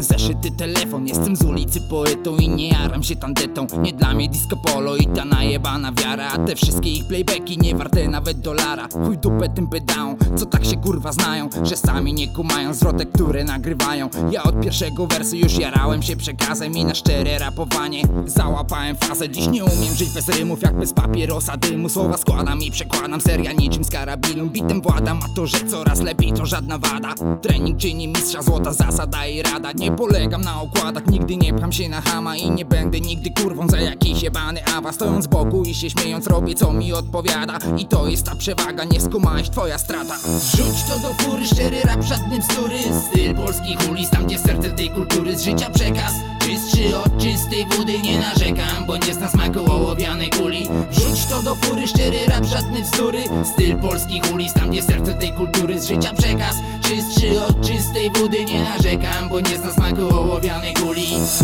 Zeszyty telefon, jestem z ulicy poetą I nie jaram się tandetą. Nie dla mnie disco polo i ta najebana wiara A te wszystkie ich playbacki nie warte nawet dolara. Chuj dupę tym pedałom, co tak się kurwa znają Że sami nie kumają zwrotek, które nagrywają. Ja od pierwszego wersu już jarałem się przekazem I na szczere rapowanie. Załapałem fazę Dziś nie umiem żyć bez rymów jak bez papierosa dymu. Słowa składam i przekładam, seria niczym z karabinu. Bitem władam, a to, że coraz lepiej to żadna wada. Trening czyni mistrza, złota zasada i rada Nie polegam na okładach, nigdy nie pcham się na hama I nie będę nigdy kurwą za jakiś jebany awa Stojąc z boku i się śmiejąc robię co mi odpowiada. I to jest ta przewaga, nie skumałeś twoja strata. Rzuć to do fury, szczery rap, żadny bzdury. Styl polskich ulic, tam gdzie serce tej kultury. Z życia przekaz Czystszy od czystej wody. Nie narzekam Bo nie zna smaku ołowianej kuli. Wrzuć to do fury, szczery rap, żadne bzdury. Styl polskich ulic, tam gdzie serce tej kultury. Z życia przekaz Czystszy od czystej wody nie narzekam Bo nie zna smaku ołowianej kuli.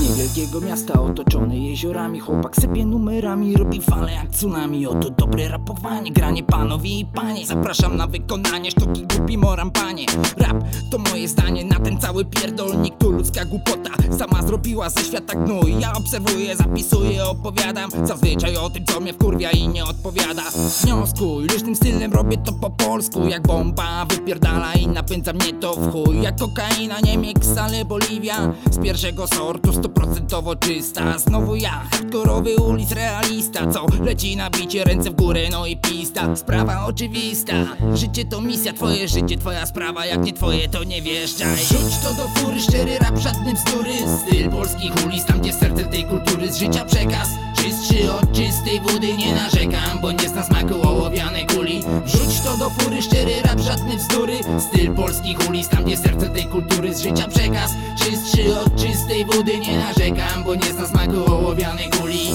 Niewielkiego miasta otoczone jeziorami Chłopak sypie numerami, robi fale jak tsunami. Oto dobre rapowanie, granie panowie i panie. Zapraszam na wykonanie sztuki głupi moram panie. Rap to moje zdanie na ten cały pierdolnik Tu ludzka głupota sama zrobiła ze świata gnój Ja obserwuję, zapisuję, opowiadam. Zazwyczaj o tym co mnie wkurwia i nie odpowiada. Wnioskuj, licznym stylem robię to po polsku Jak bomba wypierdala i napędza mnie to w chuj. Jak kokaina, nie miks, ale Boliwia. Z pierwszego sortu, stuprocentowo czysta. Znowu ja, hardkorowy ulic realista. Co leci na bicie, ręce w górę, no i pista. Sprawa oczywista, życie to misja Twoje życie, twoja sprawa, jak nie twoje to nie wjeżdżaj. Rzuć to do fury, szczery rap, żadnym bzdury Styl polskich ulic, tam gdzie serce tej kultury. Z życia przekaz Czystszy od czystej wody. Nie narzekam Bo nie zna smaku ołowianej kuli do fury, szczery rap, żadne bzdury Styl polskich ulic, tam gdzie serce tej kultury. Z życia przekaz Czystszy od czystej wody. Nie narzekam Bo nie zna smaku ołowianej kuli